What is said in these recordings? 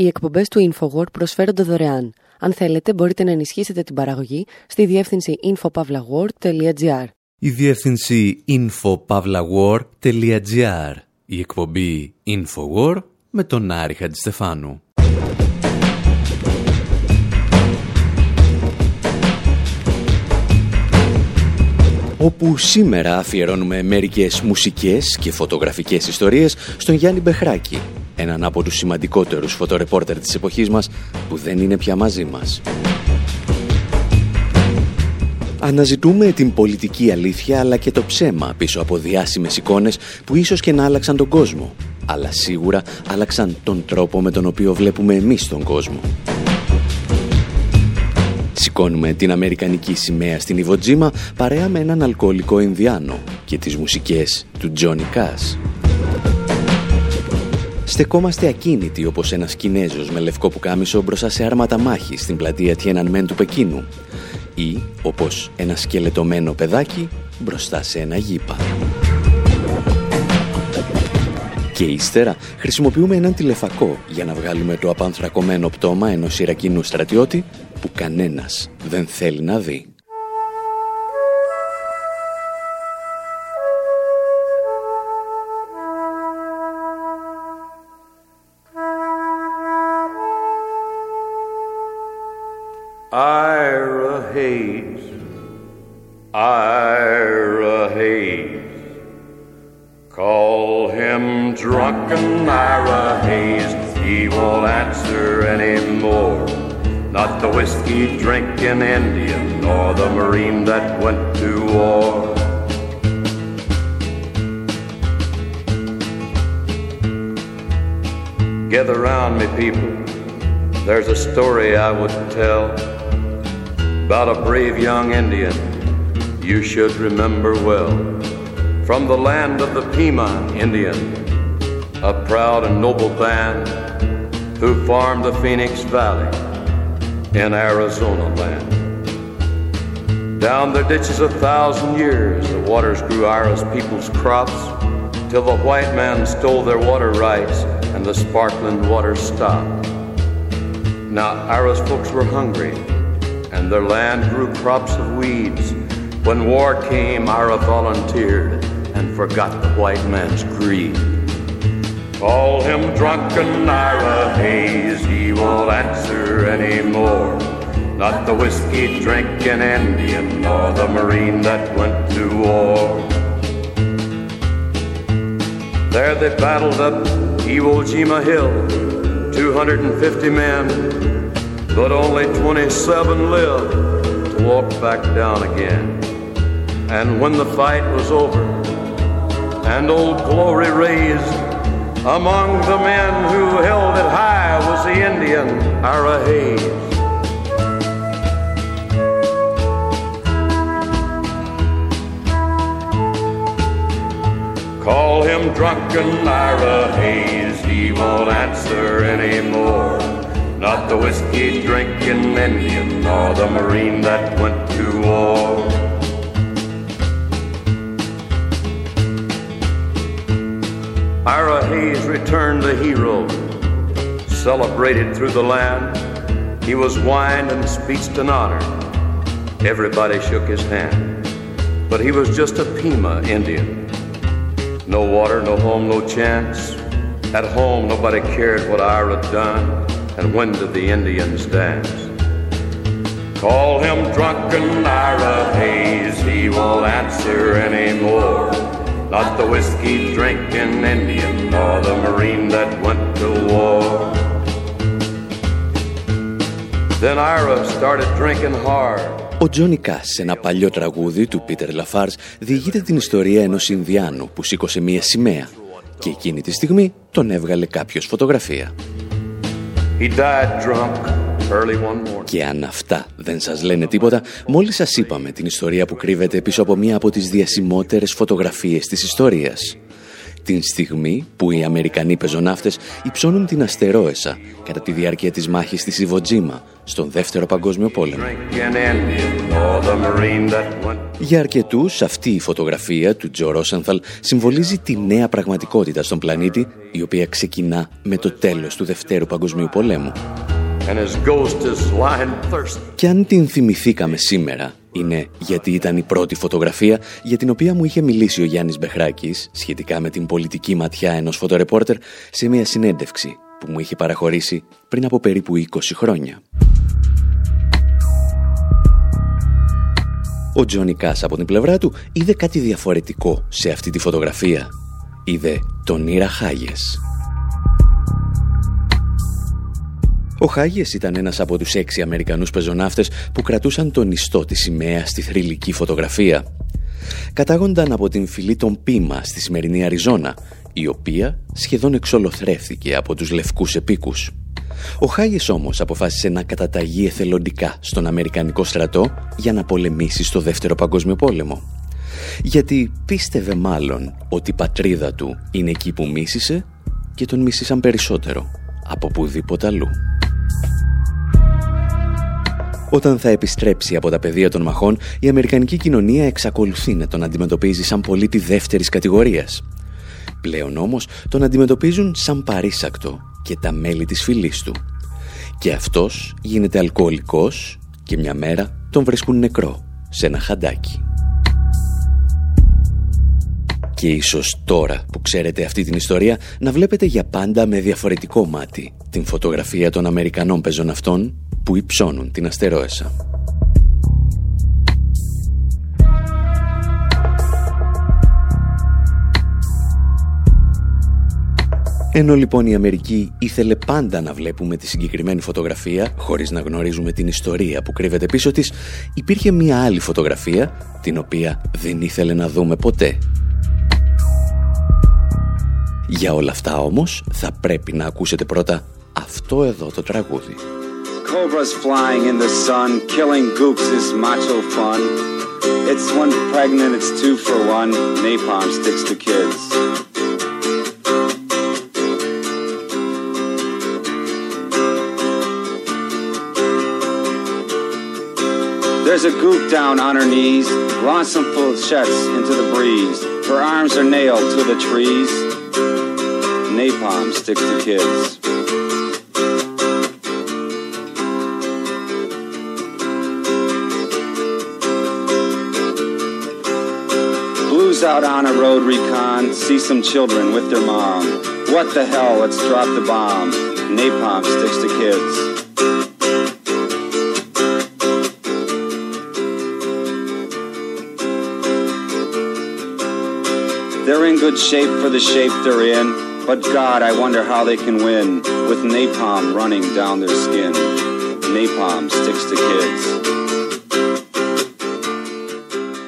Οι εκπομπές του InfoWord προσφέρονται δωρεάν. Αν θέλετε, μπορείτε να ενισχύσετε την παραγωγή στη διεύθυνση infopavlagor.gr. Η διεύθυνση infopavlagor.gr. Η εκπομπή InfoWord με τον Άρη Χατζηστεφάνου. όπου σήμερα αφιερώνουμε μερικές μουσικές και φωτογραφικές ιστορίες στον Γιάννη Μπεχράκη, έναν από τους σημαντικότερους φωτορεπόρτερ της εποχής μας που δεν είναι πια μαζί μας. Αναζητούμε την πολιτική αλήθεια αλλά και το ψέμα πίσω από διάσημες εικόνες που ίσως και να άλλαξαν τον κόσμο, αλλά σίγουρα άλλαξαν τον τρόπο με τον οποίο βλέπουμε εμείς τον κόσμο. Σηκώνουμε την Αμερικανική σημαία στην Ιβοτζίμα παρέα με έναν αλκοολικό Ινδιάνο και τις μουσικές του Τζόνι Κάς. Στεκόμαστε ακίνητοι όπως ένας Κινέζος με λευκό πουκάμισο μπροστά σε άρματα μάχη στην πλατεία Τιέναν του Πεκίνου ή όπως ένα σκελετωμένο παιδάκι μπροστά σε ένα γήπα. Και ύστερα χρησιμοποιούμε έναν τηλεφακό για να βγάλουμε το απανθρακωμένο πτώμα ενός Ιρακινού στρατιώτη που κανένας δεν θέλει να δει. Ira Hayes, Ira Hayes, call him drunken Ira Hayes, he won't answer anymore. Not the whiskey drinking Indian, nor the Marine that went to war. Gather round me, people. There's a story I would tell about a brave young Indian you should remember well. From the land of the Pima Indian, a proud and noble band who farmed the Phoenix Valley in Arizona land. Down their ditches a thousand years, the waters grew Ira's people's crops, till the white man stole their water rights and the sparkling water stopped. Now Ira's folks were hungry, and their land grew crops of weeds. When war came, Ira volunteered and forgot the white man's greed. Call him drunken Ira Hayes, he won't answer anymore. Not the whiskey drinking Indian, nor the Marine that went to war. There they battled up Iwo Jima Hill, 250 men, but only 27 lived to walk back down again. And when the fight was over, and old glory raised, among the men who held it high was the Indian Ira Hayes. Call him drunken Ira Hayes, he won't answer anymore. Not the whiskey drinking Indian nor the Marine that went to war. Ira Hayes returned the hero, celebrated through the land. He was wined and speeched and honor. Everybody shook his hand. But he was just a Pima Indian. No water, no home, no chance. At home, nobody cared what Ira done. And when did the Indians dance? Call him drunken Ira Hayes, he won't answer anymore. Not the whiskey drinking Indian or the Marine that went to war. Then Ira started drinking hard. Ο Τζόνι Κάς, σε ένα παλιό τραγούδι του Πίτερ Λαφάρς, διηγείται την ιστορία ενός Ινδιάνου που σήκωσε μία σημαία και εκείνη τη στιγμή τον έβγαλε κάποιος φωτογραφία. He died drunk και αν αυτά δεν σας λένε τίποτα, μόλις σας είπαμε την ιστορία που κρύβεται πίσω από μία από τις διασημότερες φωτογραφίες της ιστορίας. Την στιγμή που οι Αμερικανοί πεζοναύτες υψώνουν την αστερόεσα κατά τη διάρκεια της μάχης της Ιβοτζίμα στον Δεύτερο Παγκόσμιο Πόλεμο. Για αρκετούς αυτή η φωτογραφία του Τζο Ρόσανθαλ συμβολίζει τη νέα πραγματικότητα στον πλανήτη η οποία ξεκινά με το τέλος του Δευτέρου Παγκοσμίου Πολέμου. Και αν την θυμηθήκαμε σήμερα, είναι γιατί ήταν η πρώτη φωτογραφία για την οποία μου είχε μιλήσει ο Γιάννης Μπεχράκης σχετικά με την πολιτική ματιά ενός φωτορεπόρτερ σε μια συνέντευξη που μου είχε παραχωρήσει πριν από περίπου 20 χρόνια. Ο Τζόνι Κάς από την πλευρά του είδε κάτι διαφορετικό σε αυτή τη φωτογραφία. Είδε τον Ήρα Χάγες. Ο Χάγες ήταν ένας από τους έξι Αμερικανούς πεζοναύτες που κρατούσαν τον ιστό της σημαία στη θρηλυκή φωτογραφία. Κατάγονταν από την φυλή των Πίμα στη σημερινή Αριζόνα, η οποία σχεδόν εξολοθρεύθηκε από τους λευκούς επίκους. Ο Χάγες όμως αποφάσισε να καταταγεί εθελοντικά στον Αμερικανικό στρατό για να πολεμήσει στο Δεύτερο Παγκόσμιο Πόλεμο. Γιατί πίστευε μάλλον ότι η πατρίδα του είναι εκεί που μίσησε και τον μίσησαν περισσότερο από πουδήποτε αλλού. Όταν θα επιστρέψει από τα πεδία των μαχών, η Αμερικανική κοινωνία εξακολουθεί να τον αντιμετωπίζει σαν πολίτη δεύτερης κατηγορίας. Πλέον όμως τον αντιμετωπίζουν σαν παρήσακτο και τα μέλη της φυλής του. Και αυτός γίνεται αλκοολικός και μια μέρα τον βρίσκουν νεκρό σε ένα χαντάκι. Και ίσως τώρα που ξέρετε αυτή την ιστορία να βλέπετε για πάντα με διαφορετικό μάτι την φωτογραφία των Αμερικανών πεζοναυτών που υψώνουν την αστερόεσα. Ενώ λοιπόν η Αμερική ήθελε πάντα να βλέπουμε τη συγκεκριμένη φωτογραφία, χωρίς να γνωρίζουμε την ιστορία που κρύβεται πίσω της, υπήρχε μία άλλη φωτογραφία, την οποία δεν ήθελε να δούμε ποτέ. Για όλα αυτά όμως, θα πρέπει να ακούσετε πρώτα αυτό εδώ το τραγούδι. Cobras flying in the sun, killing gooks is macho fun. It's one pregnant, it's two for one. Napalm sticks to kids. There's a goop down on her knees, launch some sheds into the breeze. Her arms are nailed to the trees. Napalm sticks to kids. Blues out on a road recon, see some children with their mom. What the hell, let's drop the bomb. Napalm sticks to kids. They're in good shape for the shape they're in, but God, I wonder how they can win with napalm running down their skin. Napalm sticks to kids.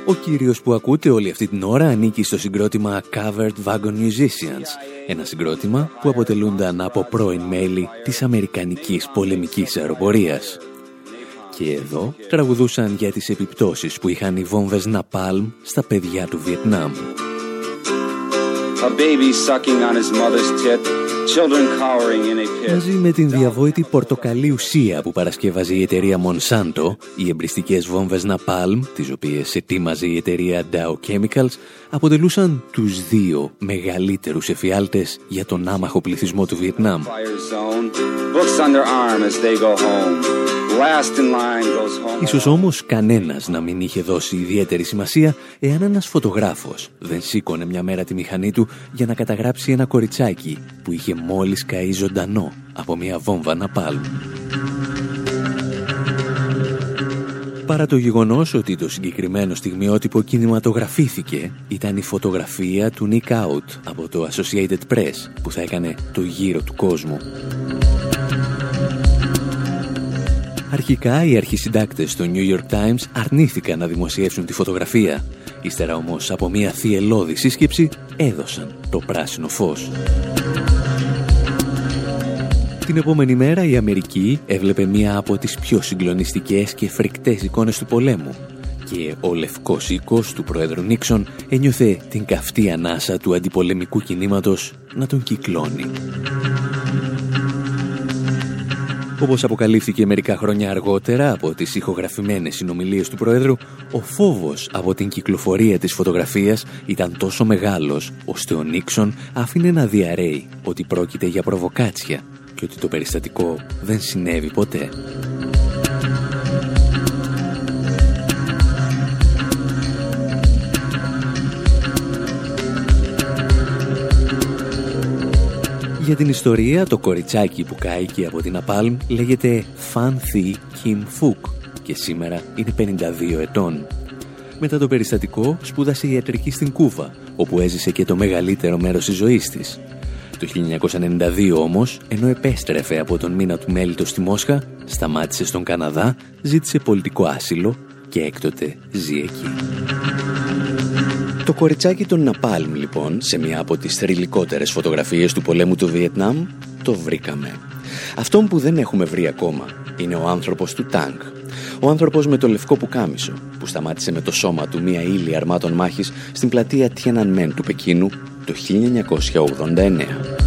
Ο κύριος που ακούτε όλη αυτή την ώρα ανήκει στο συγκρότημα Covered Wagon Musicians, ένα συγκρότημα που αποτελούνταν από πρώην μέλη της Αμερικανικής πολεμικής αεροπορίας. Και εδώ τραγουδούσαν για τις επιπτώσεις που είχαν οι βόμβες Napalm στα παιδιά του Βιετνάμ. A baby sucking on his mother's tit. Μαζί με την διαβόητη πορτοκαλί ουσία που παρασκευάζει η εταιρεία Monsanto, οι εμπριστικές βόμβες Napalm, τις οποίες ετοίμαζε η εταιρεία Dow Chemicals, αποτελούσαν τους δύο μεγαλύτερους εφιάλτες για τον άμαχο πληθυσμό του Βιετνάμ. Ίσως όμως κανένας να μην είχε δώσει ιδιαίτερη σημασία εάν ένας φωτογράφος δεν σήκωνε μια μέρα τη μηχανή του για να καταγράψει ένα κοριτσάκι που είχε μόλις καεί ζωντανό από μια βόμβα Ναπάλ. Παρά το γεγονός ότι το συγκεκριμένο στιγμιότυπο κινηματογραφήθηκε ήταν η φωτογραφία του Nick Out από το Associated Press που θα έκανε το γύρο του κόσμου. Αρχικά οι αρχισυντάκτες του New York Times αρνήθηκαν να δημοσιεύσουν τη φωτογραφία. Ύστερα όμως από μια θυελώδη σύσκεψη έδωσαν το πράσινο φως. Την επόμενη μέρα η Αμερική έβλεπε μία από τις πιο συγκλονιστικές και φρικτές εικόνες του πολέμου και ο λευκός οίκος του πρόεδρου Νίξον ένιωθε την καυτή ανάσα του αντιπολεμικού κινήματος να τον κυκλώνει. Όπως αποκαλύφθηκε μερικά χρόνια αργότερα από τις ηχογραφημένες συνομιλίες του Πρόεδρου, ο φόβος από την κυκλοφορία της φωτογραφίας ήταν τόσο μεγάλος, ώστε ο Νίξον άφηνε να διαρρέει ότι πρόκειται για προβοκάτσια και ότι το περιστατικό δεν συνέβη ποτέ. Για την ιστορία, το κοριτσάκι που κάηκε από την Απάλμ λέγεται Fan Thi Kim Fook και σήμερα είναι 52 ετών. Μετά το περιστατικό σπούδασε ιατρική στην Κούβα, όπου έζησε και το μεγαλύτερο μέρος της ζωής της. Το 1992 όμως, ενώ επέστρεφε από τον μήνα του μέλητος στη Μόσχα, σταμάτησε στον Καναδά, ζήτησε πολιτικό άσυλο και έκτοτε ζει εκεί. Το κοριτσάκι των Ναπάλμ λοιπόν, σε μια από τις θρηλυκότερες φωτογραφίες του πολέμου του Βιετνάμ, το βρήκαμε. Αυτόν που δεν έχουμε βρει ακόμα είναι ο άνθρωπος του τάγκ. Ο άνθρωπος με το λευκό πουκάμισο, που σταμάτησε με το σώμα του μια ύλη αρμάτων μάχης στην πλατεία Τιέναν του Πεκίνου το 1989.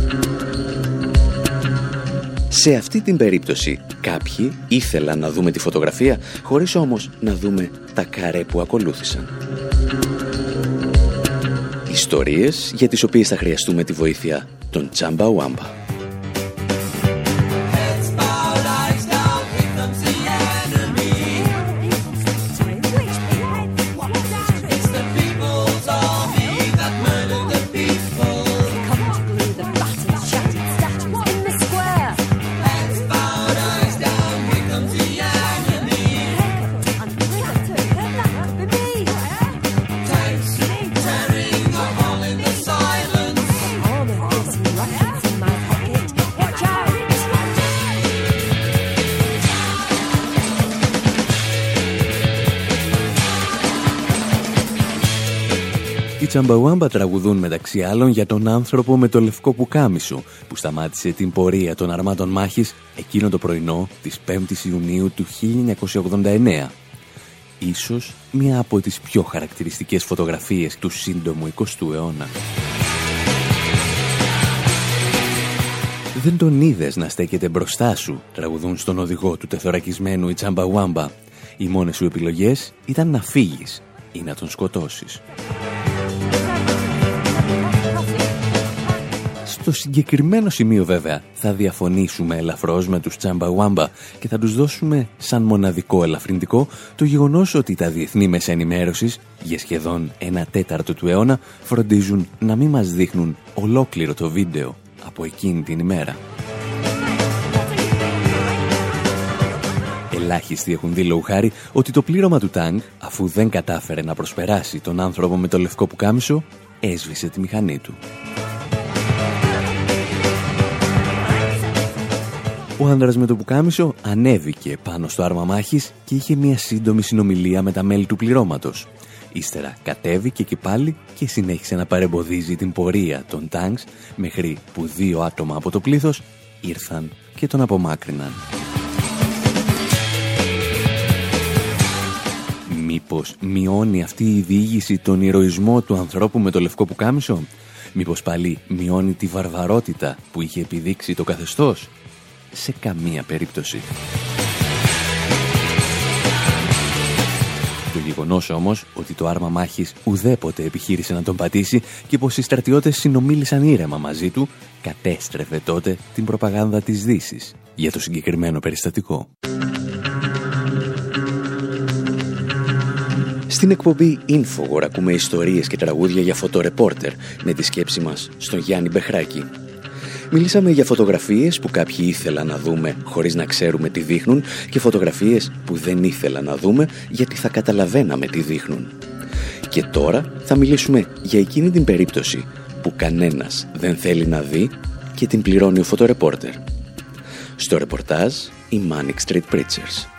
Σε αυτή την περίπτωση κάποιοι ήθελαν να δούμε τη φωτογραφία χωρίς όμως να δούμε τα καρέ που ακολούθησαν. Ιστορίες για τις οποίες θα χρειαστούμε τη βοήθεια των Τσάμπα Ουάμπα. Τσαμπαουάμπα τραγουδούν μεταξύ άλλων για τον άνθρωπο με το λευκό πουκάμισο που σταμάτησε την πορεία των αρμάτων μάχης εκείνο το πρωινό της 5ης Ιουνίου του 1989. Ίσως μία από τις πιο χαρακτηριστικές φωτογραφίες του σύντομου 20ου αιώνα. «Δεν τον είδες να στέκεται μπροστά σου», τραγουδούν στον οδηγό του τεθωρακισμένου η Τσαμπαουάμπα. Οι μόνες σου επιλογές ήταν να φύγεις ή να τον σκοτώσεις. Στο συγκεκριμένο σημείο βέβαια θα διαφωνήσουμε ελαφρώς με τους Τσαμπαουάμπα και θα τους δώσουμε σαν μοναδικό ελαφρυντικό το γεγονός ότι τα διεθνή μέσα ενημέρωσης για σχεδόν ένα τέταρτο του αιώνα φροντίζουν να μην μας δείχνουν ολόκληρο το βίντεο από εκείνη την ημέρα. Ελάχιστοι έχουν δει χάρη ότι το πλήρωμα του τάγκ, αφού δεν κατάφερε να προσπεράσει τον άνθρωπο με το λευκό πουκάμισο, έσβησε τη μηχανή του. Ο άνδρας με το πουκάμισο ανέβηκε πάνω στο άρμα μάχης και είχε μια σύντομη συνομιλία με τα μέλη του πληρώματος. Ύστερα κατέβηκε και πάλι και συνέχισε να παρεμποδίζει την πορεία των τάγκς μέχρι που δύο άτομα από το πλήθος ήρθαν και τον απομάκρυναν. Μήπως μειώνει αυτή η διήγηση τον ηρωισμό του ανθρώπου με το λευκό πουκάμισο; Μήπως πάλι μειώνει τη βαρβαρότητα που είχε επιδείξει το καθεστώς; Σε καμία περίπτωση. Το γεγονός όμως ότι το άρμα μάχης ουδέποτε επιχείρησε να τον πατήσει και πως οι στρατιώτες συνομίλησαν ήρεμα μαζί του, κατέστρεφε τότε την προπαγάνδα της δύσης για το συγκεκριμένο περιστατικό. Στην εκπομπή Infowar ακούμε ιστορίες και τραγούδια για φωτορεπόρτερ με τη σκέψη μας στον Γιάννη Μπεχράκη. Μιλήσαμε για φωτογραφίες που κάποιοι ήθελαν να δούμε χωρίς να ξέρουμε τι δείχνουν και φωτογραφίες που δεν ήθελαν να δούμε γιατί θα καταλαβαίναμε τι δείχνουν. Και τώρα θα μιλήσουμε για εκείνη την περίπτωση που κανένας δεν θέλει να δει και την πληρώνει ο φωτορεπόρτερ. Στο ρεπορτάζ, οι Manic Street Preachers.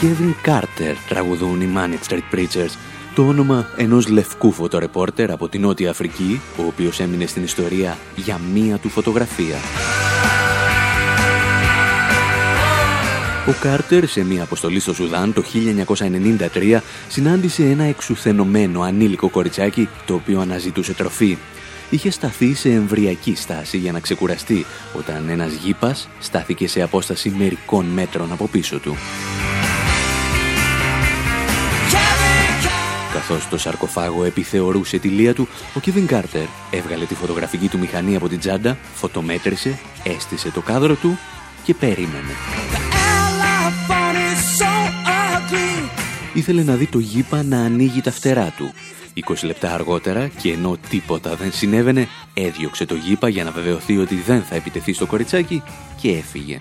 Kevin Carter τραγουδούν οι Manic Street Preachers, το όνομα ενός λευκού φωτορεπόρτερ από την Νότια Αφρική, ο οποίος έμεινε στην ιστορία για μία του φωτογραφία. Ο Κάρτερ σε μια αποστολή στο Σουδάν το 1993 συνάντησε ένα εξουθενωμένο ανήλικο κοριτσάκι το οποίο αναζητούσε τροφή. Είχε σταθεί σε εμβριακή στάση για να ξεκουραστεί όταν ένας γήπας στάθηκε σε απόσταση μερικών μέτρων από πίσω του. Καθώς το σαρκοφάγο επιθεωρούσε τη λία του, ο Κίβιν Κάρτερ έβγαλε τη φωτογραφική του μηχανή από την τσάντα, φωτομέτρησε, έστησε το κάδρο του και περίμενε. Ήθελε να δει το γήπα να ανοίγει τα φτερά του. 20 λεπτά αργότερα και ενώ τίποτα δεν συνέβαινε, έδιωξε το γήπα για να βεβαιωθεί ότι δεν θα επιτεθεί στο κοριτσάκι και έφυγε.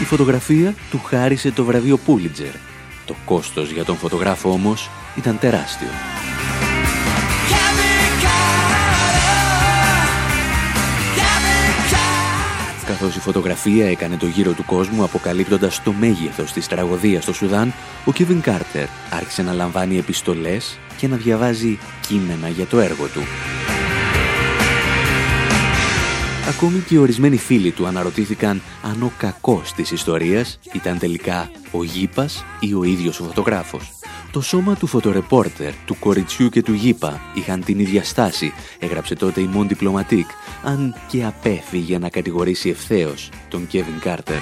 Η φωτογραφία του χάρισε το βραβείο Πούλιτζερ. Το κόστος για τον φωτογράφο όμως ήταν τεράστιο. Καθώς η φωτογραφία έκανε το γύρο του κόσμου αποκαλύπτοντας το μέγεθος της τραγωδίας στο Σουδάν, ο Κίβιν Κάρτερ άρχισε να λαμβάνει επιστολές και να διαβάζει κείμενα για το έργο του. Ακόμη και οι ορισμένοι φίλοι του αναρωτήθηκαν αν ο κακός της ιστορίας ήταν τελικά ο γήπας ή ο ίδιος ο φωτογράφος. Το σώμα του φωτορεπόρτερ, του κοριτσιού και του γήπα είχαν την ίδια στάση, έγραψε τότε η Μον Diplomatique, αν και απέφυγε να κατηγορήσει ευθέως τον Κέβιν Κάρτερ.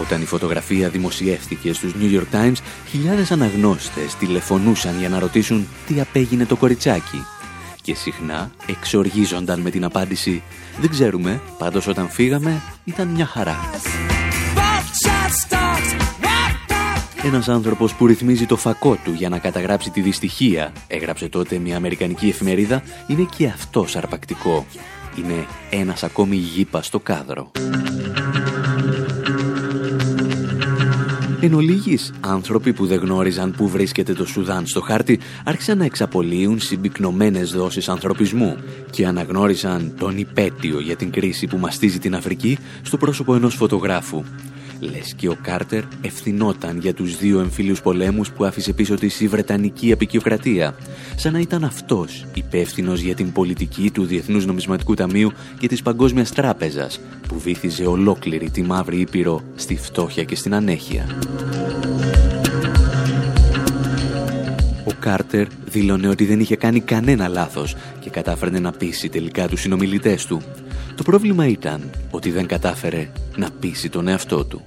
Όταν η φωτογραφία δημοσιεύτηκε στους New York Times, χιλιάδες αναγνώστες τηλεφωνούσαν για να ρωτήσουν τι απέγινε το κοριτσάκι. Και συχνά εξοργίζονταν με την απάντηση «Δεν ξέρουμε, πάντως όταν φύγαμε ήταν μια χαρά». Ένας άνθρωπος που ρυθμίζει το φακό του για να καταγράψει τη δυστυχία, έγραψε τότε μια αμερικανική εφημερίδα, είναι και αυτός αρπακτικό. Είναι ένας ακόμη γήπας στο κάδρο. Εν ολίγης, άνθρωποι που δεν γνώριζαν πού βρίσκεται το Σουδάν στο χάρτη άρχισαν να εξαπολύουν συμπυκνωμένες δόσεις ανθρωπισμού και αναγνώρισαν τον υπέτειο για την κρίση που μαστίζει την Αφρική στο πρόσωπο ενός φωτογράφου Λες και ο Κάρτερ ευθυνόταν για τους δύο εμφύλιους πολέμους που άφησε πίσω της η Βρετανική απεικιοκρατία, σαν να ήταν αυτός υπεύθυνος για την πολιτική του Διεθνούς Νομισματικού Ταμείου και της Παγκόσμιας Τράπεζας, που βήθιζε ολόκληρη τη Μαύρη Ήπειρο στη φτώχεια και στην ανέχεια. Ο Κάρτερ δήλωνε ότι δεν είχε κάνει κανένα λάθος και κατάφερνε να πείσει τελικά τους συνομιλητές του. Το πρόβλημα ήταν ότι δεν κατάφερε να πείσει τον εαυτό του.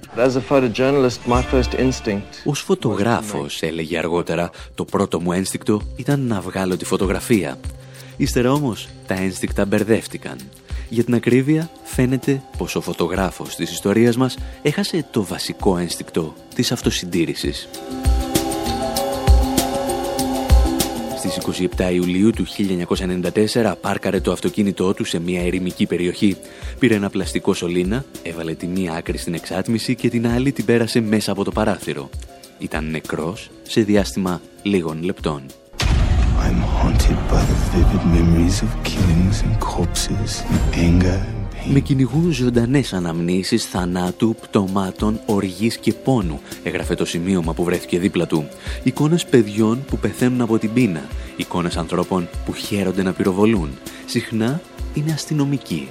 Ως φωτογράφος, έλεγε αργότερα, το πρώτο μου ένστικτο ήταν να βγάλω τη φωτογραφία. Ύστερα όμως τα ένστικτα μπερδεύτηκαν. Για την ακρίβεια φαίνεται πως ο φωτογράφος της ιστορίας μας έχασε το βασικό ένστικτο της αυτοσυντήρησης. Στις 27 Ιουλίου του 1994 πάρκαρε το αυτοκίνητό του σε μια ερημική περιοχή. Πήρε ένα πλαστικό σωλήνα, έβαλε τη μία άκρη στην εξάτμιση και την άλλη την πέρασε μέσα από το παράθυρο. Ήταν νεκρός σε διάστημα λίγων λεπτών. I'm haunted by the vivid memories of killings and corpses and anger με κυνηγούν ζωντανές αναμνήσεις θανάτου, πτωμάτων, οργής και πόνου, έγραφε το σημείωμα που βρέθηκε δίπλα του. Εικόνες παιδιών που πεθαίνουν από την πείνα, εικόνες ανθρώπων που χαίρονται να πυροβολούν. Συχνά είναι αστυνομικοί.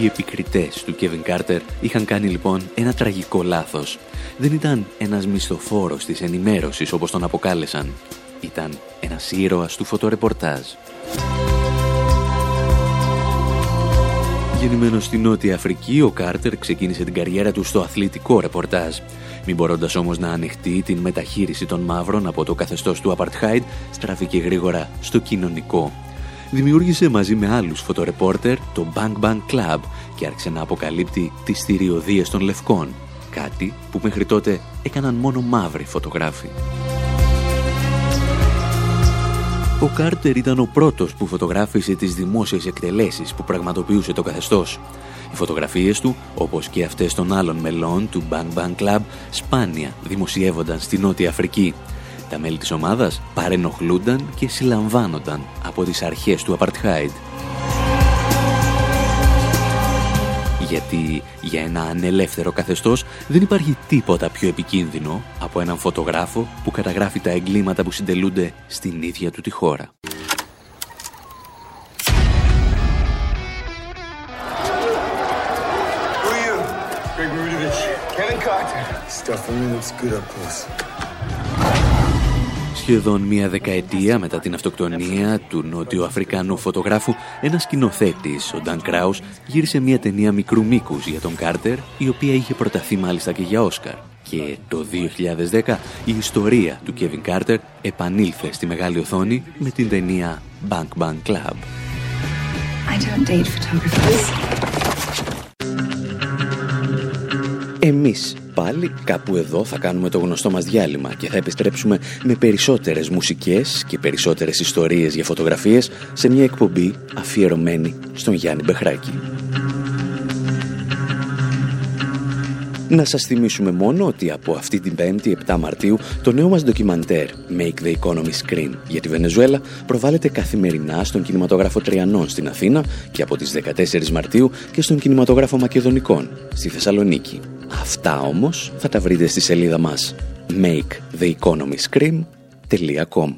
Οι επικριτές του Κέβιν Κάρτερ είχαν κάνει λοιπόν ένα τραγικό λάθος. Δεν ήταν ένας μισθοφόρος της ενημέρωσης όπως τον αποκάλεσαν. Ήταν ένας ήρωας του φωτορεπορτάζ. Γεννημένος στη Νότια Αφρική, ο Κάρτερ ξεκίνησε την καριέρα του στο αθλητικό ρεπορτάζ. Μην μπορώντας όμως να ανοιχτεί την μεταχείριση των μαύρων από το καθεστώς του Apartheid, στράφηκε γρήγορα στο κοινωνικό. Δημιούργησε μαζί με άλλους φωτορεπόρτερ το Bang Bang Club και άρχισε να αποκαλύπτει τις θηριωδίες των λευκών. Κάτι που μέχρι τότε έκαναν μόνο μαύροι φωτογράφοι. Ο Κάρτερ ήταν ο πρώτος που φωτογράφησε τις δημόσιες εκτελέσεις που πραγματοποιούσε το καθεστώς. Οι φωτογραφίες του, όπως και αυτές των άλλων μελών του Bang Bang Club, σπάνια δημοσιεύονταν στη Νότια Αφρική. τα μέλη της ομάδας παρενοχλούνταν και συλλαμβάνονταν από τις αρχές του Apartheid. Γιατί για ένα ανελεύθερο καθεστώς δεν υπάρχει τίποτα πιο επικίνδυνο από έναν φωτογράφο που καταγράφει τα εγκλήματα που συντελούνται στην ίδια του τη χώρα. Σχεδόν μία δεκαετία μετά την αυτοκτονία του νότιο Αφρικανού φωτογράφου, ένας σκηνοθέτης, ο Νταν Κράους, γύρισε μία ταινία μικρού μήκους για τον Κάρτερ, η οποία είχε προταθεί μάλιστα και για Όσκαρ. Και το 2010 η ιστορία του Κέβιν Κάρτερ επανήλθε στη μεγάλη οθόνη με την ταινία Bank Bank Club. I don't date Εμείς πάλι κάπου εδώ θα κάνουμε το γνωστό μας διάλειμμα και θα επιστρέψουμε με περισσότερες μουσικές και περισσότερες ιστορίες για φωτογραφίες σε μια εκπομπή αφιερωμένη στον Γιάννη Μπεχράκη. Να σας θυμίσουμε μόνο ότι από αυτή την 5η 7 Μαρτίου το νέο μας ντοκιμαντέρ Make the Economy Screen για τη Βενεζουέλα προβάλλεται καθημερινά στον κινηματόγραφο Τριανών στην Αθήνα και από τις 14 Μαρτίου και στον κινηματόγραφο Μακεδονικών στη Θεσσαλονίκη. Αυτά όμως θα τα βρείτε στη σελίδα μας maketheeconomyscream.com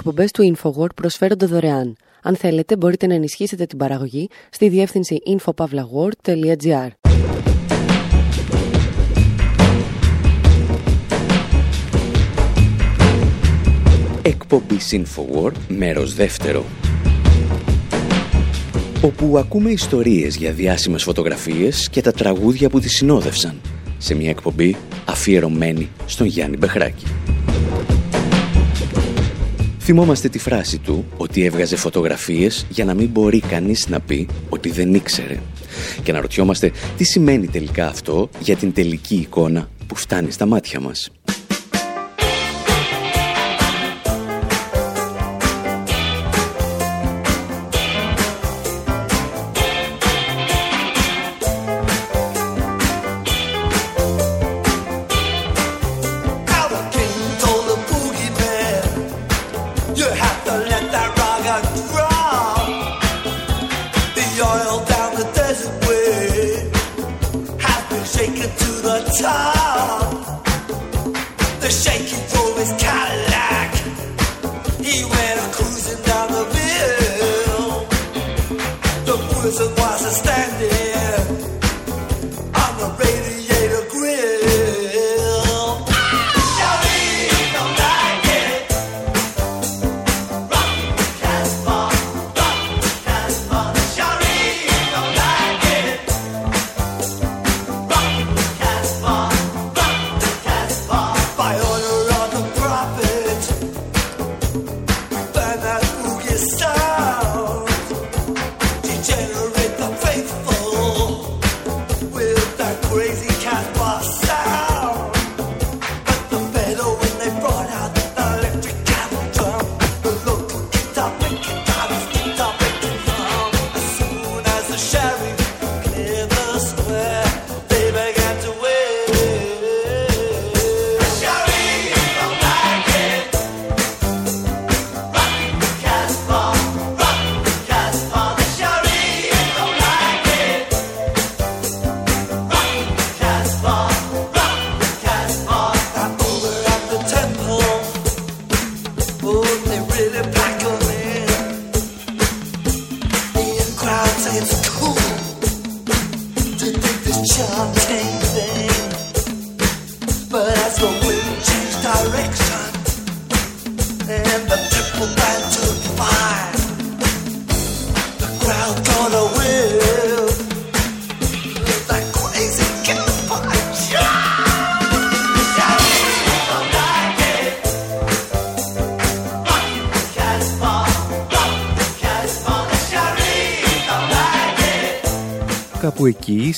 Οι εκπομπές του InfoWord προσφέρονται δωρεάν. Αν θέλετε, μπορείτε να ενισχύσετε την παραγωγή στη διεύθυνση infopavlagor.gr. Εκπομπή InfoWord, μέρος δεύτερο. Όπου ακούμε ιστορίες για διάσημες φωτογραφίες και τα τραγούδια που τις συνόδευσαν. Σε μια εκπομπή αφιερωμένη στον Γιάννη Μπεχράκη. Θυμόμαστε τη φράση του ότι έβγαζε φωτογραφίες για να μην μπορεί κανείς να πει ότι δεν ήξερε. Και να ρωτιόμαστε τι σημαίνει τελικά αυτό για την τελική εικόνα που φτάνει στα μάτια μας.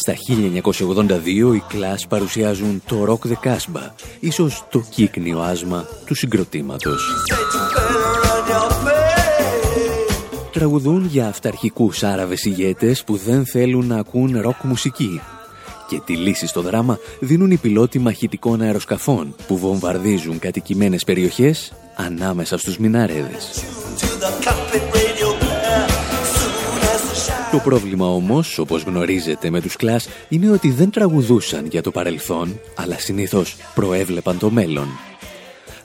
Στα 1982, οι Clash παρουσιάζουν το Rock the Casbah, ίσως το κύκνιο άσμα του συγκροτήματος. Τραγουδούν για αυταρχικούς Άραβες ηγέτες που δεν θέλουν να ακούν ροκ μουσική. Και τη λύση στο δράμα δίνουν οι πιλότοι μαχητικών αεροσκαφών που βομβαρδίζουν κατοικημένες περιοχές ανάμεσα στους μιναρέδες. Το πρόβλημα όμως, όπως γνωρίζετε με τους κλάς, είναι ότι δεν τραγουδούσαν για το παρελθόν, αλλά συνήθως προέβλεπαν το μέλλον.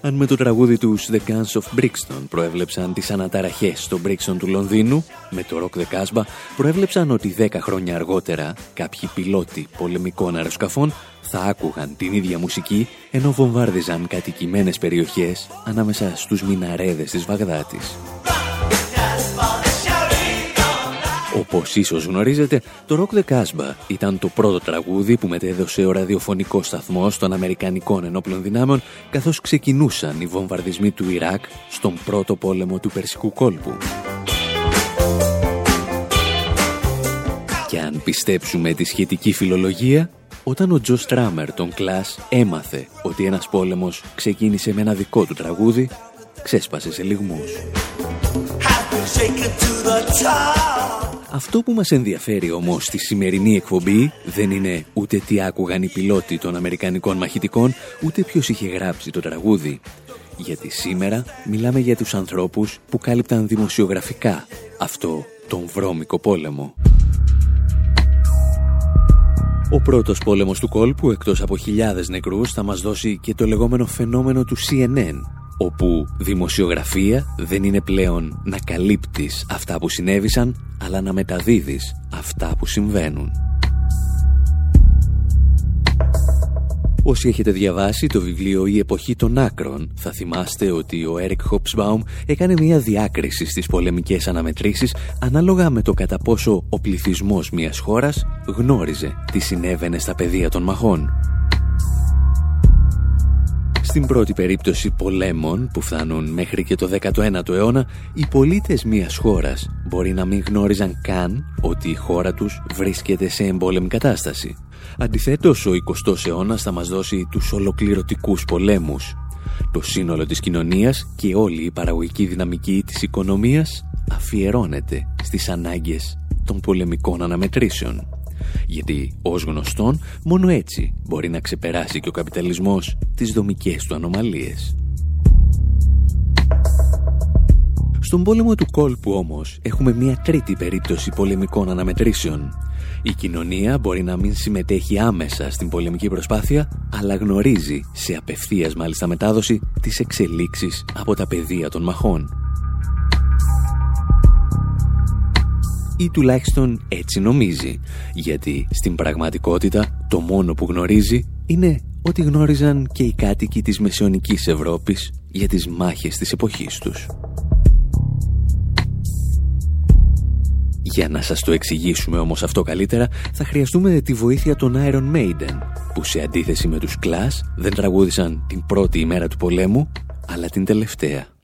Αν με το τραγούδι τους The Guns of Brixton προέβλεψαν τις αναταραχές στο Brixton του Λονδίνου, με το Rock the Casbah προέβλεψαν ότι 10 χρόνια αργότερα κάποιοι πιλότοι πολεμικών αεροσκαφών θα άκουγαν την ίδια μουσική ενώ βομβάρδιζαν κατοικημένες περιοχές ανάμεσα στους μιναρέδες της Βαγδάτης. Όπως ίσως γνωρίζετε, το Rock the Casbah ήταν το πρώτο τραγούδι που μετέδωσε ο ραδιοφωνικό σταθμό των Αμερικανικών ενόπλων δυνάμεων καθώς ξεκινούσαν οι βομβαρδισμοί του Ιράκ στον πρώτο πόλεμο του Περσικού κόλπου. Και αν πιστέψουμε τη σχετική φιλολογία, όταν ο Τζο Στράμερ τον Κλάς έμαθε ότι ένας πόλεμος ξεκίνησε με ένα δικό του τραγούδι, ξέσπασε σε λιγμούς. Αυτό που μας ενδιαφέρει όμως στη σημερινή εκπομπή δεν είναι ούτε τι άκουγαν οι πιλότοι των Αμερικανικών μαχητικών, ούτε ποιος είχε γράψει το τραγούδι. Γιατί σήμερα μιλάμε για τους ανθρώπους που κάλυπταν δημοσιογραφικά αυτό τον βρώμικο πόλεμο. Ο πρώτος πόλεμος του κόλπου, εκτός από χιλιάδες νεκρούς, θα μας δώσει και το λεγόμενο φαινόμενο του CNN, όπου δημοσιογραφία δεν είναι πλέον να καλύπτεις αυτά που συνέβησαν, αλλά να μεταδίδεις αυτά που συμβαίνουν. Όσοι έχετε διαβάσει το βιβλίο «Η εποχή των άκρων» θα θυμάστε ότι ο Έρικ Χόψμπαουμ έκανε μια διάκριση στις πολεμικές αναμετρήσεις ανάλογα με το κατά πόσο ο πληθυσμός μιας χώρας γνώριζε τι συνέβαινε στα πεδία των μαχών. Στην πρώτη περίπτωση πολέμων που φτάνουν μέχρι και το 19ο αιώνα, οι πολίτες μιας χώρας μπορεί να μην γνώριζαν καν ότι η χώρα τους βρίσκεται σε εμπόλεμη κατάσταση. Αντιθέτως, ο 20ος αιώνας θα μας δώσει τους ολοκληρωτικούς πολέμους. Το σύνολο της κοινωνίας και όλη η παραγωγική δυναμική της οικονομίας αφιερώνεται στις ανάγκες των πολεμικών αναμετρήσεων. Γιατί, ως γνωστόν, μόνο έτσι μπορεί να ξεπεράσει και ο καπιταλισμός τις δομικές του ανομαλίες. Στον πόλεμο του κόλπου όμως έχουμε μια τρίτη περίπτωση πολεμικών αναμετρήσεων. Η κοινωνία μπορεί να μην συμμετέχει άμεσα στην πολεμική προσπάθεια, αλλά γνωρίζει σε απευθείας μάλιστα μετάδοση τις εξελίξεις από τα πεδία των μαχών. Ή τουλάχιστον έτσι νομίζει, γιατί στην πραγματικότητα το μόνο που γνωρίζει είναι ότι γνώριζαν και οι κάτοικοι της μεσαιωνικής Ευρώπης για τις μάχες της εποχής τους. Για να σας το εξηγήσουμε όμως αυτό καλύτερα, θα χρειαστούμε τη βοήθεια των Iron Maiden, που σε αντίθεση με τους Clash δεν τραγούδησαν την πρώτη ημέρα του πολέμου, αλλά την τελευταία.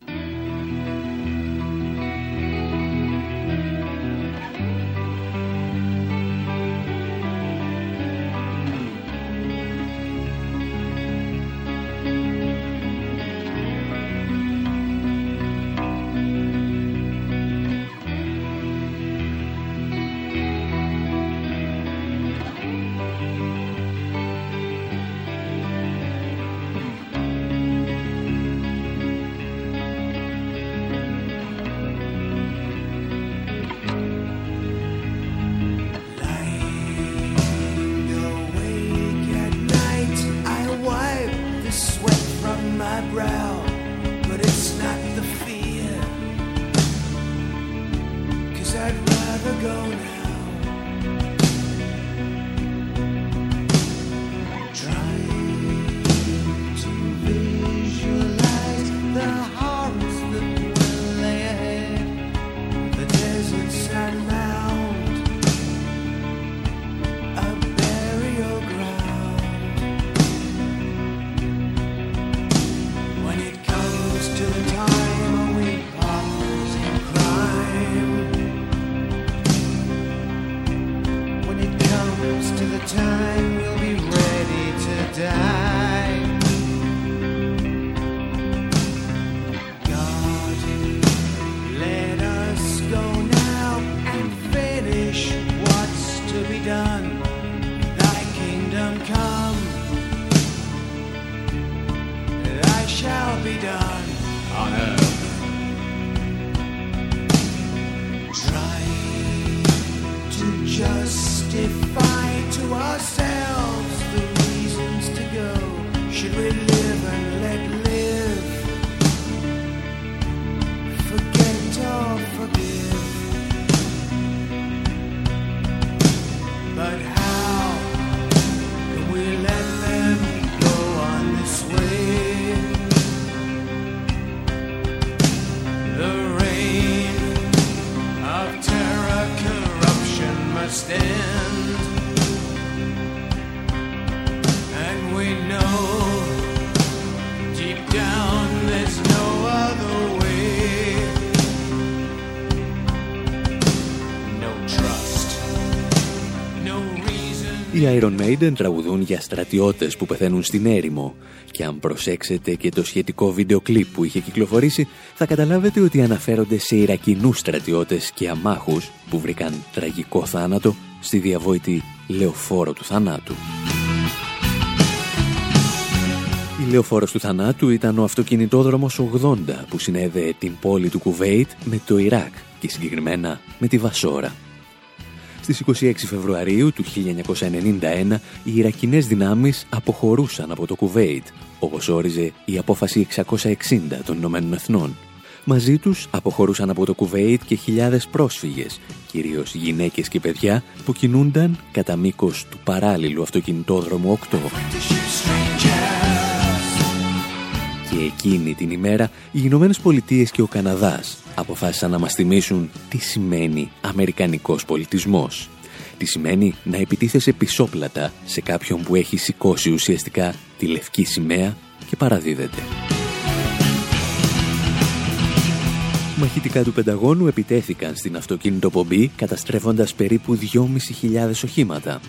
Iron Maiden τραγουδούν για στρατιώτες που πεθαίνουν στην έρημο και αν προσέξετε και το σχετικό βίντεο κλιπ που είχε κυκλοφορήσει θα καταλάβετε ότι αναφέρονται σε Ιρακινούς στρατιώτες και αμάχους που βρήκαν τραγικό θάνατο στη διαβόητη λεωφόρο του θανάτου. Η λεωφόρος του θανάτου ήταν ο αυτοκινητόδρομος 80 που συνέδεε την πόλη του Κουβέιτ με το Ιράκ και συγκεκριμένα με τη Βασόρα. Στις 26 Φεβρουαρίου του 1991 οι Ιρακινές δυνάμεις αποχωρούσαν από το Κουβέιτ, όπως όριζε η απόφαση 660 των Ηνωμένων Εθνών. Μαζί τους αποχωρούσαν από το Κουβέιτ και χιλιάδες πρόσφυγες, κυρίως γυναίκες και παιδιά που κινούνταν κατά μήκος του παράλληλου αυτοκινητόδρομου 8. Και εκείνη την ημέρα οι Ηνωμένες Πολιτείες και ο Καναδάς αποφάσισαν να μας θυμίσουν τι σημαίνει Αμερικανικός πολιτισμός. Τι σημαίνει να επιτίθεσαι πισόπλατα σε κάποιον που έχει σηκώσει ουσιαστικά τη λευκή σημαία και παραδίδεται. Μαχητικά του Πενταγώνου επιτέθηκαν στην αυτοκίνητο πομπή καταστρέφοντας περίπου 2.500 οχήματα.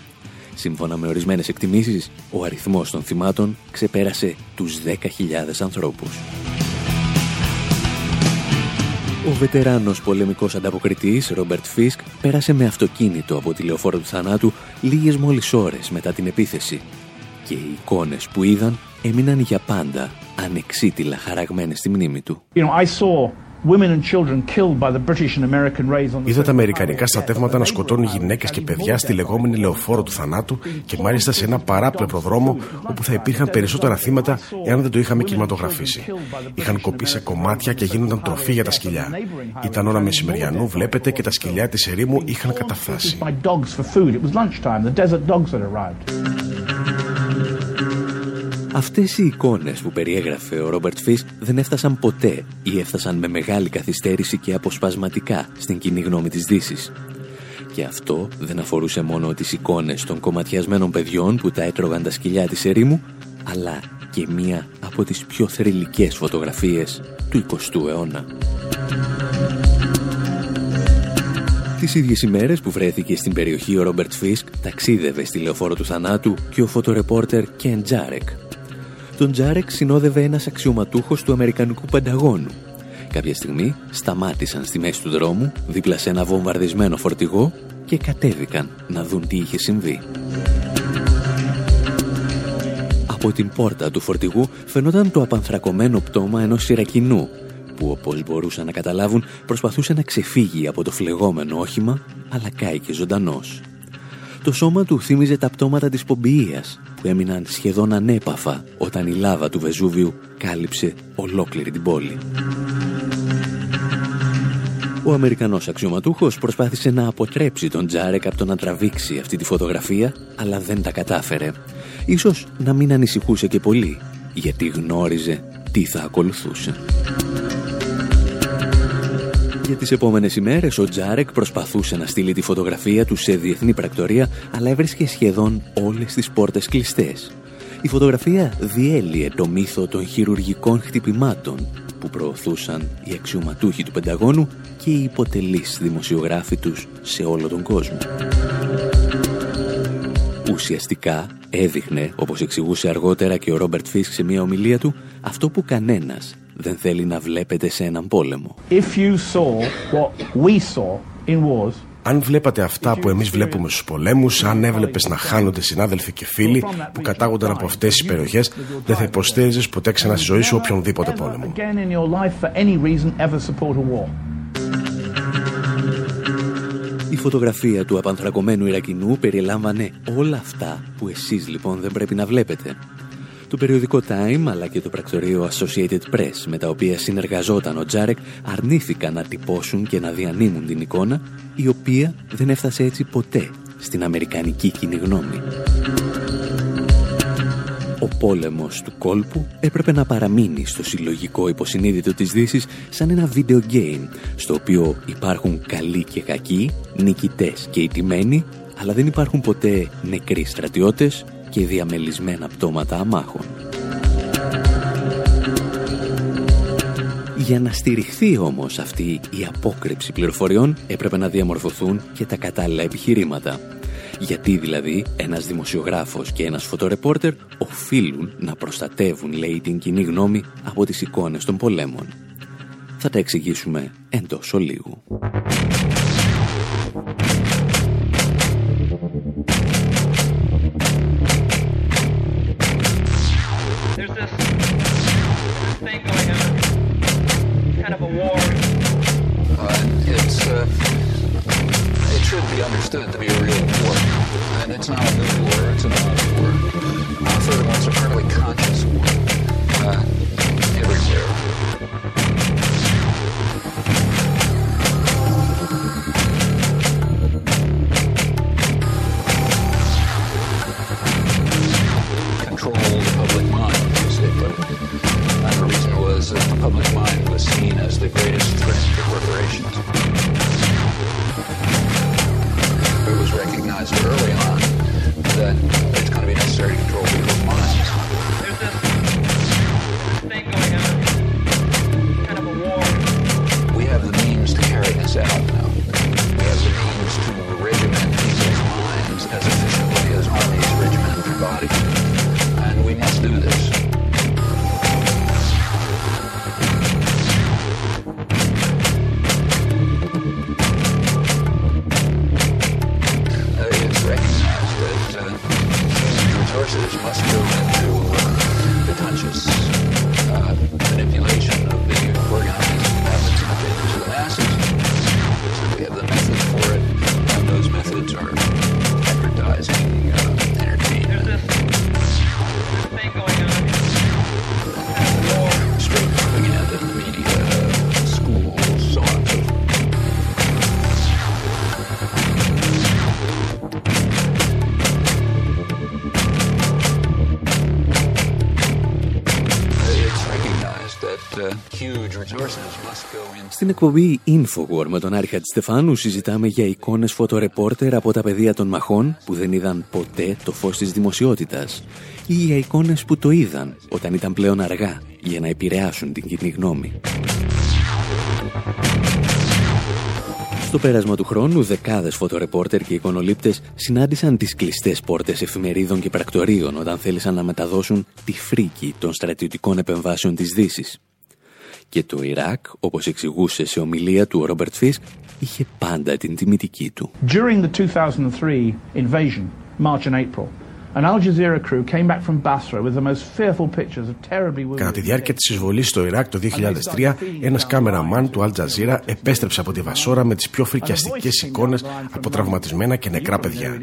Σύμφωνα με ορισμένες εκτιμήσεις, ο αριθμός των θυμάτων ξεπέρασε τους 10.000 ανθρώπους. Ο βετεράνος πολεμικός ανταποκριτής Ρόμπερτ Φίσκ πέρασε με αυτοκίνητο από τη λεωφόρο του θανάτου λίγες μόλις ώρες μετά την επίθεση και οι εικόνες που είδαν έμειναν για πάντα ανεξίτηλα χαραγμένες στη μνήμη του. You know, I saw Είδα τα Αμερικανικά στρατεύματα να σκοτώνουν γυναίκες και παιδιά στη λεγόμενη λεωφόρο του θανάτου και μάλιστα σε ένα παράπλευρο δρόμο όπου θα υπήρχαν περισσότερα θύματα εάν δεν το είχαμε κινηματογραφήσει. Είχαν κοπεί σε κομμάτια και γίνονταν τροφή για τα σκυλιά. Ήταν ώρα μεσημεριανού, βλέπετε, και τα σκυλιά της ερήμου είχαν καταφθάσει. Αυτές οι εικόνες που περιέγραφε ο Ρόμπερτ Φίσκ δεν έφτασαν ποτέ ή έφτασαν με μεγάλη καθυστέρηση και αποσπασματικά στην κοινή γνώμη της Δύσης. Και αυτό δεν αφορούσε μόνο τις εικόνες των κομματιασμένων παιδιών που τα έτρωγαν τα σκυλιά της ερήμου, αλλά και μία από τις πιο θρηλυκές φωτογραφίες του 20ου αιώνα. Τις ίδιες ημέρες που βρέθηκε στην περιοχή ο Ρόμπερτ Φίσκ ταξίδευε στη λεωφόρο του θανάτου και ο φωτορεπόρτερ Κεν Τζάρεκ, τον Τζάρεκ συνόδευε ένας αξιωματούχος του Αμερικανικού Πενταγώνου. Κάποια στιγμή σταμάτησαν στη μέση του δρόμου, δίπλα σε ένα βομβαρδισμένο φορτηγό και κατέβηκαν να δουν τι είχε συμβεί. Από την πόρτα του φορτηγού φαινόταν το απανθρακωμένο πτώμα ενός σειρακινού που όπως μπορούσαν να καταλάβουν προσπαθούσε να ξεφύγει από το φλεγόμενο όχημα αλλά κάηκε ζωντανός. Το σώμα του θύμιζε τα πτώματα της Πομπιείας που έμειναν σχεδόν ανέπαφα όταν η λάβα του Βεζούβιου κάλυψε ολόκληρη την πόλη. Ο Αμερικανός αξιωματούχος προσπάθησε να αποτρέψει τον Τζάρεκ από το να τραβήξει αυτή τη φωτογραφία, αλλά δεν τα κατάφερε. Ίσως να μην ανησυχούσε και πολύ, γιατί γνώριζε τι θα ακολουθούσε. Για τις επόμενες ημέρες ο Τζάρεκ προσπαθούσε να στείλει τη φωτογραφία του σε διεθνή πρακτορία, αλλά έβρισκε σχεδόν όλες τις πόρτες κλειστές. Η φωτογραφία διέλυε το μύθο των χειρουργικών χτυπημάτων που προωθούσαν οι αξιωματούχοι του Πενταγώνου και οι υποτελείς δημοσιογράφοι τους σε όλο τον κόσμο. Ουσιαστικά έδειχνε, όπως εξηγούσε αργότερα και ο Ρόμπερτ Φίσκ σε μια ομιλία του, αυτό που κανένας δεν θέλει να βλέπετε σε έναν πόλεμο. αν βλέπατε αυτά που εμείς βλέπουμε στους πολέμους, αν έβλεπες να χάνονται συνάδελφοι και φίλοι που κατάγονταν από αυτές τις περιοχές, δεν θα υποστήριζες ποτέ ξανά στη ζωή σου οποιονδήποτε πόλεμο. Η φωτογραφία του απανθρακωμένου Ιρακινού περιλάμβανε όλα αυτά που εσείς λοιπόν δεν πρέπει να βλέπετε. Το περιοδικό Time αλλά και το πρακτορείο Associated Press με τα οποία συνεργαζόταν ο Τζάρεκ αρνήθηκαν να τυπώσουν και να διανύμουν την εικόνα η οποία δεν έφτασε έτσι ποτέ στην Αμερικανική κοινή γνώμη. Ο πόλεμος του κόλπου έπρεπε να παραμείνει στο συλλογικό υποσυνείδητο της δύσης σαν ένα video game στο οποίο υπάρχουν καλοί και κακοί, νικητές και ιτημένοι αλλά δεν υπάρχουν ποτέ νεκροί στρατιώτες και διαμελισμένα πτώματα αμάχων. Για να στηριχθεί όμως αυτή η απόκρυψη πληροφοριών έπρεπε να διαμορφωθούν και τα κατάλληλα επιχειρήματα. Γιατί δηλαδή ένας δημοσιογράφος και ένας φωτορεπόρτερ οφείλουν να προστατεύουν, λέει, την κοινή γνώμη από τις εικόνες των πολέμων. Θα τα εξηγήσουμε εντός ολίγου. Στην εκπομπή Infowar με τον Άρη Χατζηστεφάνου συζητάμε για εικόνες φωτορεπόρτερ από τα πεδία των μαχών που δεν είδαν ποτέ το φως της δημοσιότητας ή για εικόνες που το είδαν όταν ήταν πλέον αργά για να επηρεάσουν την κοινή γνώμη. Στο πέρασμα του χρόνου, δεκάδες φωτορεπόρτερ και εικονολήπτες συνάντησαν τις κλειστές πόρτες εφημερίδων και πρακτορείων όταν θέλησαν να μεταδώσουν τη φρίκη των στρατιωτικών επεμβάσεων της Δύσης. Και το Ιράκ, όπως εξηγούσε σε ομιλία του ο Ρόμπερτ Φίσκ, είχε πάντα την τιμητική του. During the 2003 invasion, March and April, Κατά τη διάρκεια της εισβολής στο Ιράκ το 2003, ένας κάμεραμαν του Al Jazeera επέστρεψε από τη Βασόρα με τις πιο φρικιαστικές εικόνες από τραυματισμένα και νεκρά παιδιά.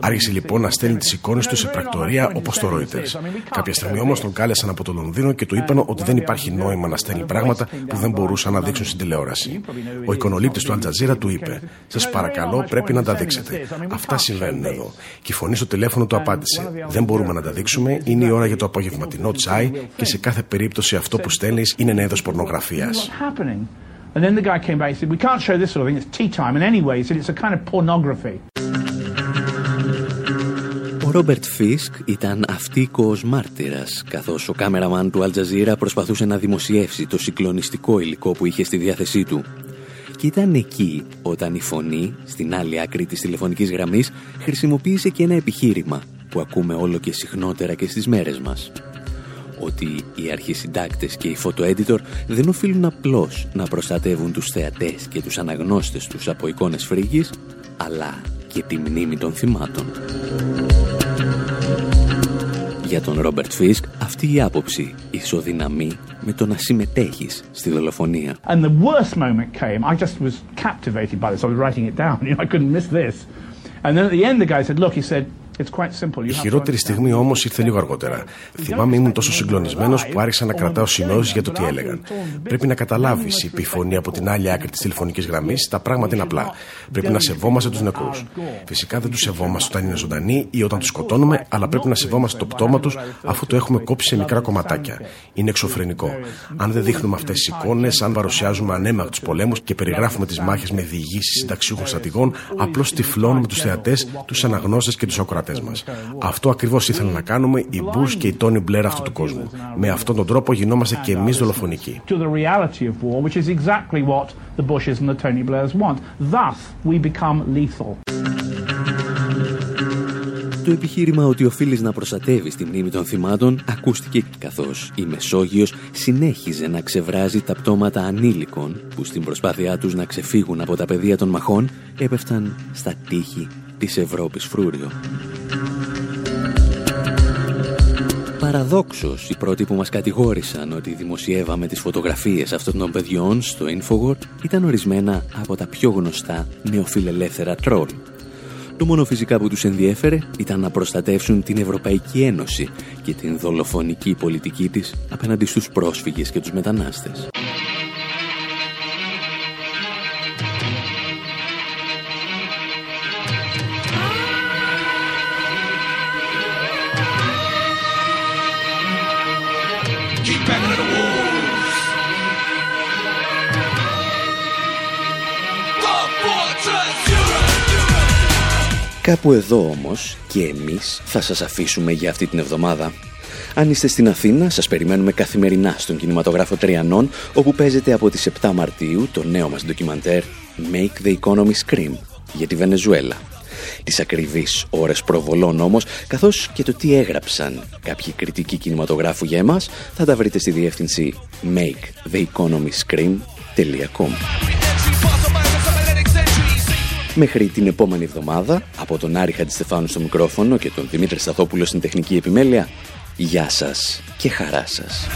Άρχισε λοιπόν να στέλνει τις εικόνες του σε πρακτορία όπως το Reuters. Κάποια στιγμή όμως τον κάλεσαν από το Λονδίνο και του είπαν ότι δεν υπάρχει νόημα να στέλνει πράγματα που δεν μπορούσαν να δείξουν στην τηλεόραση. Ο εικονολήπτης του Al Jazeera του είπε: Σας παρακαλώ, πρέπει να τα δείξετε. Αυτά συμβαίνουν εδώ. Και η φωνή στο τηλέφωνο του απάντησε. Δεν μπορούμε να τα δείξουμε. Είναι η ώρα για το απογευματινό τσάι και σε κάθε περίπτωση αυτό που στέλνεις είναι ένα είδος πορνογραφίας. Ο Ρόμπερτ Φίσκ ήταν αυτίκος μάρτυρας, καθώς ο κάμεραμαν του Αλτζαζίρα προσπαθούσε να δημοσιεύσει το συγκλονιστικό υλικό που είχε στη διάθεσή του. Και ήταν εκεί όταν η φωνή, στην άλλη άκρη της τηλεφωνικής γραμμής, χρησιμοποίησε και ένα επιχείρημα που ακούμε όλο και συχνότερα και στις μέρες μας. Ότι οι αρχισυντάκτες και οι φωτοέντιτορ δεν οφείλουν απλώς να προστατεύουν τους θεατές και τους αναγνώστες τους από εικόνες φρίγης, αλλά και τη μνήμη των θυμάτων. Για τον Ρόμπερτ Φίσκ, αυτή η άποψη ισοδυναμεί με το να συμμετέχεις στη δολοφονία. And the worst moment came, I just was captivated by this, I was writing it down, you know, I couldn't miss this. And then at the end the guy said, look, he said, η χειρότερη στιγμή όμως ήρθε λίγο αργότερα. Θυμάμαι ήμουν τόσο συγκλονισμένος που άρχισα να κρατάω σημειώσει για το τι έλεγαν. Πρέπει να καταλάβεις, είπε η φωνή από την άλλη άκρη της τηλεφωνικής γραμμής, τα πράγματα είναι απλά. Πρέπει να σεβόμαστε τους νεκρούς. Φυσικά δεν τους σεβόμαστε όταν είναι ζωντανοί ή όταν τους σκοτώνουμε, αλλά πρέπει να σεβόμαστε το πτώμα τους αφού το έχουμε κόψει σε μικρά κομματάκια. Είναι εξωφρενικό. Αν δεν δείχνουμε αυτές τις εικόνες, αν παρουσιάζουμε ανέμακ του πολέμους και περιγράφουμε τις μάχες με διηγήσεις συνταξιούχων στρατηγών, απλώς τυφλώνουμε του θεατέ, του αναγνώστε και του ακροατέ. Αυτό ακριβώς ήθελαν να κάνουμε οι Bush και οι Τόνι Μπλερ αυτού του κόσμου. Με αυτόν τον τρόπο γινόμαστε και εμείς δολοφονικοί. Το επιχείρημα ότι οφείλεις να προστατεύεις τη μνήμη των θυμάτων ακούστηκε καθώς η Μεσόγειος συνέχιζε να ξεβράζει τα πτώματα ανήλικων που στην προσπάθειά τους να ξεφύγουν από τα πεδία των μαχών έπεφταν στα τείχη της Ευρώπης φρούριο. Παραδόξως, οι πρώτοι που μας κατηγόρησαν ότι δημοσιεύαμε τις φωτογραφίες αυτών των παιδιών στο Infowar ήταν ορισμένα από τα πιο γνωστά νεοφιλελεύθερα τρόλ. Το μόνο φυσικά που τους ενδιέφερε ήταν να προστατεύσουν την Ευρωπαϊκή Ένωση και την δολοφονική πολιτική της απέναντι στους πρόσφυγες και τους μετανάστες. Κάπου εδώ όμως και εμείς θα σας αφήσουμε για αυτή την εβδομάδα. Αν είστε στην Αθήνα, σας περιμένουμε καθημερινά στον κινηματογράφο Τριανών, όπου παίζεται από τις 7 Μαρτίου το νέο μας ντοκιμαντέρ Make the Economy Scream για τη Βενεζουέλα. Τις ακριβείς ώρες προβολών όμως, καθώς και το τι έγραψαν κάποιοι κριτικοί κινηματογράφου για εμάς, θα τα βρείτε στη διεύθυνση maketheeconomyscream.com Μέχρι την επόμενη εβδομάδα, από τον Άρη Χατζηστεφάνου στο μικρόφωνο και τον Δημήτρη Σταθόπουλο στην τεχνική επιμέλεια, γεια σας και χαρά σας.